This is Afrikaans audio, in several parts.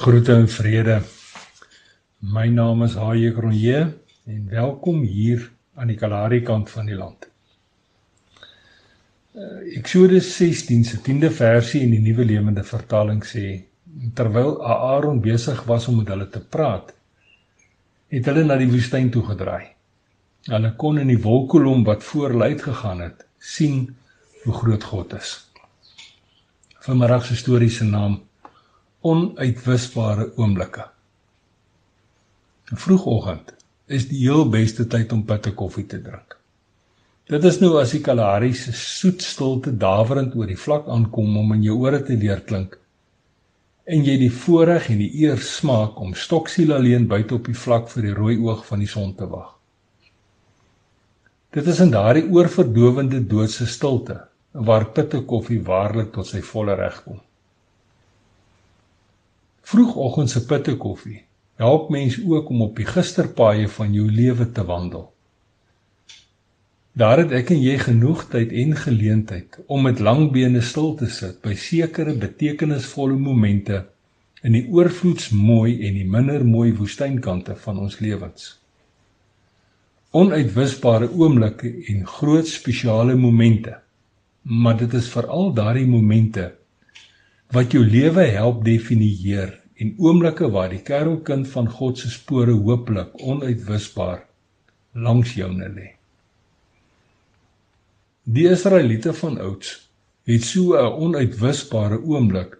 Groete en vrede. My naam is Haie Kronje en welkom hier aan die Kalahari kant van die land. Eksodus 16 se 10de versie in die Nuwe Lewende Vertaling sê terwyl Aaron besig was om met hulle te praat, het hulle na die woestyn toe gedraai. Hulle kon in die wolkkolom wat voor hulle uitgegaan het, sien hoe groot God is. Vanmiddag se storie se naam onuitwisbare oomblikke. Vroegoggend is die heel beste tyd om bitter koffie te drink. Dit is nou as die Kalahari se soet stilte dawerend oor die vlak aankom om in jou ore te leer klink en jy die voorreg en die eer smaak om stoksiel alleen buite op die vlak vir die rooi oog van die son te wag. Dit is in daardie oorverdowende doodse stilte waar bitter koffie waarlik tot sy volle reg kom. Vroegoggend se pitte koffie help mens ook om op die gisterpaaie van jou lewe te wandel. Daar het ek en jy genoeg tyd en geleentheid om met lang bene stil te sit by sekere betekenisvolle momente in die oorvloedsmooi en die minder mooi woestynkante van ons lewens. Onuitwisbare oomblikke en groot spesiale momente. Maar dit is veral daardie momente wat jou lewe help definieer en oomblikke waar die kerelkind van God se spore hooplik onuitwisbaar langs joune lê. Die Israeliete van ouds het so 'n onuitwisbare oomblik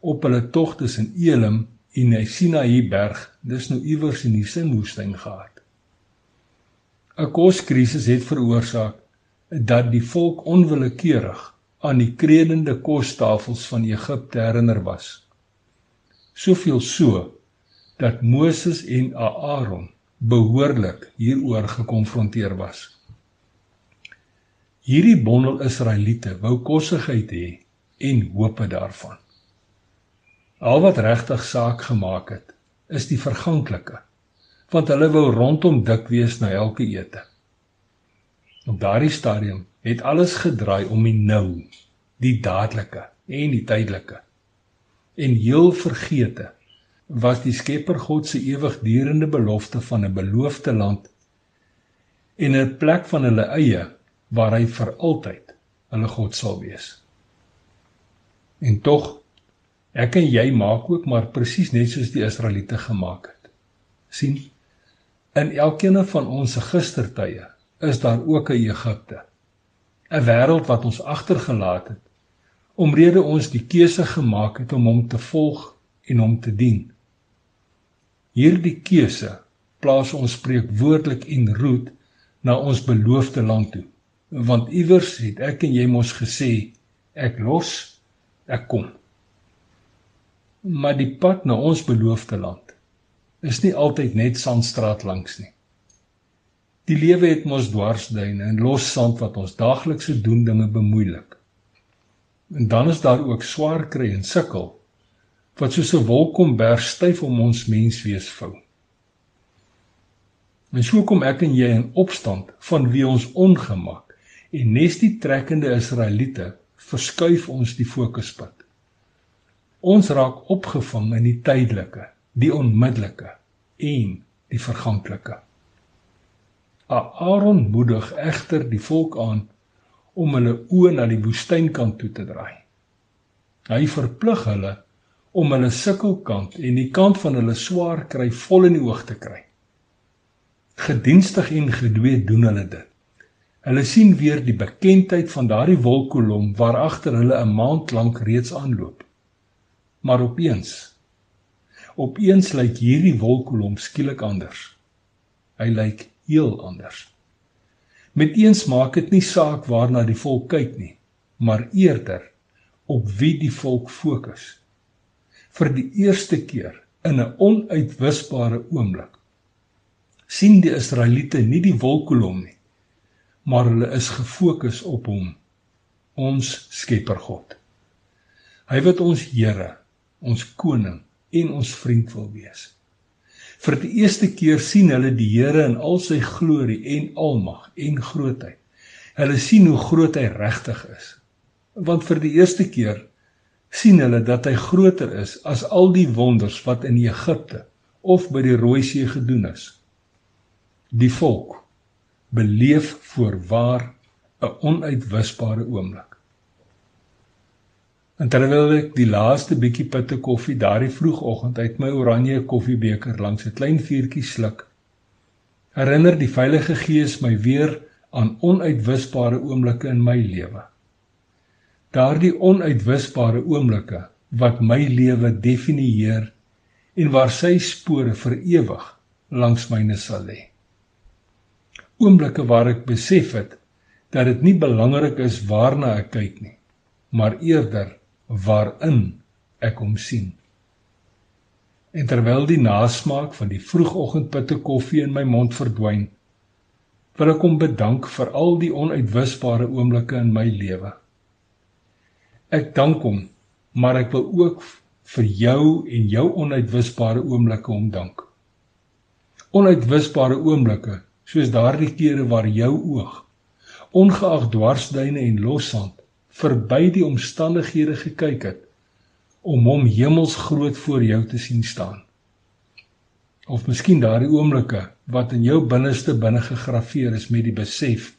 op hulle tog tussen Elim en die Sinaï berg, dis nou iewers in die Sinwoestyn gehad. 'n Koskrisis het veroorsaak dat die volk onwillekeurig aan die kredende kostafels van Egipte herinner was soveel so dat Moses en Aaron behoorlik hieroor gekonfronteer was. Hierdie bondel Israeliete wou kossigheid hê en hope daarvan. Al wat regtig saak gemaak het, is die verganklike, want hulle wou rondom dik wees na elke ete. Op daardie stadium het alles gedraai om die nou, die dadelike en die tydelike en heel vergete was die Skepper God se ewigdurende belofte van 'n beloofde land en 'n plek van hulle eie waar hy vir altyd hulle God sal wees. En tog ek en jy maak ook maar presies net soos die Israeliete gemaak het. sien in elkeen van ons gistertye is daar ook 'n Egipte 'n wêreld wat ons agtergelaat het omrede ons die keuse gemaak het om hom te volg en hom te dien. Hierdie keuse plaas ons spreekwoordelik en roet na ons beloofde land toe. Want iewers het ek en jy mos gesê ek los, ek kom. Maar die pad na ons beloofde land is nie altyd net sandstraat langs nie. Die lewe het mos dwarsduine en los sand wat ons daaglikse doen dinge bemoeilik. En dan is daar ook swaar kry en sukkel wat soos 'n wolkkomberg styf om ons menswees vou. En so kom ek en jy in opstand van wie ons ongemak en nes die trekkende Israeliete verskuif ons die fokuspunt. Ons raak opgevang in die tydelike, die onmiddellike en die verganklike. Aaron moedig egter die volk aan om hulle oë na die woestynkant toe te draai. Hy verplig hulle om hulle sukkelkant en die kant van hulle swaar kry vol in die oog te kry. Gedienstig en gedwee doen hulle dit. Hulle sien weer die bekendheid van daardie wolkkolom waar agter hulle 'n maand lank reeds aanloop. Maar opeens opeens lyk hierdie wolkkolom skielik anders. Hy lyk heel anders. Met eens maak dit nie saak waarna die volk kyk nie, maar eerder op wie die volk fokus. Vir die eerste keer in 'n onuitwisbare oomblik sien die Israeliete nie die wolkkolom nie, maar hulle is gefokus op hom, ons Skepper God. Hy wat ons Here, ons koning en ons vriend wil wees. Vir die eerste keer sien hulle die Here in al sy glorie en almag en grootheid. Hulle sien hoe groot hy regtig is. Want vir die eerste keer sien hulle dat hy groter is as al die wonders wat in Egipte of by die Rooi See gedoen is. Die volk beleef voorwaar 'n onuitwisbare oomblik. En terwyl ek die laaste bietjie pitte koffie daardie vroegoggend uit my oranje koffiebeker langs 'n klein vuurtjie sluk, herinner die Heilige Gees my weer aan onuitwisbare oomblikke in my lewe. Daardie onuitwisbare oomblikke wat my lewe definieer en waar sy spore vir ewig langs myne sal lê. Oomblikke waar ek besef het dat dit nie belangrik is waarna ek kyk nie, maar eerder waarin ek hom sien. En terwyl die nasmaak van die vroegoggendpitte koffie in my mond verdwyn, wil ek hom bedank vir al die onuitwisbare oomblikke in my lewe. Ek dank hom, maar ek wil ook vir jou en jou onuitwisbare oomblikke om dank. Onuitwisbare oomblikke, soos daardie kere waar jou oog, ongeag dwarsduine en lossand, verby die omstandighede gekyk het om hom hemelsgroot voor jou te sien staan. Of miskien daardie oomblikke wat in jou binneste binne gegraveer is met die besef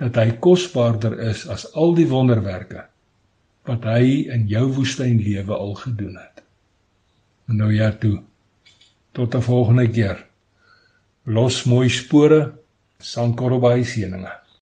dat hy kosbaarder is as al die wonderwerke wat hy in jou woestyn lewe al gedoen het. Nou ja toe. Tot 'n volgende keer. Los mooi spore. Sankorobay seëninge.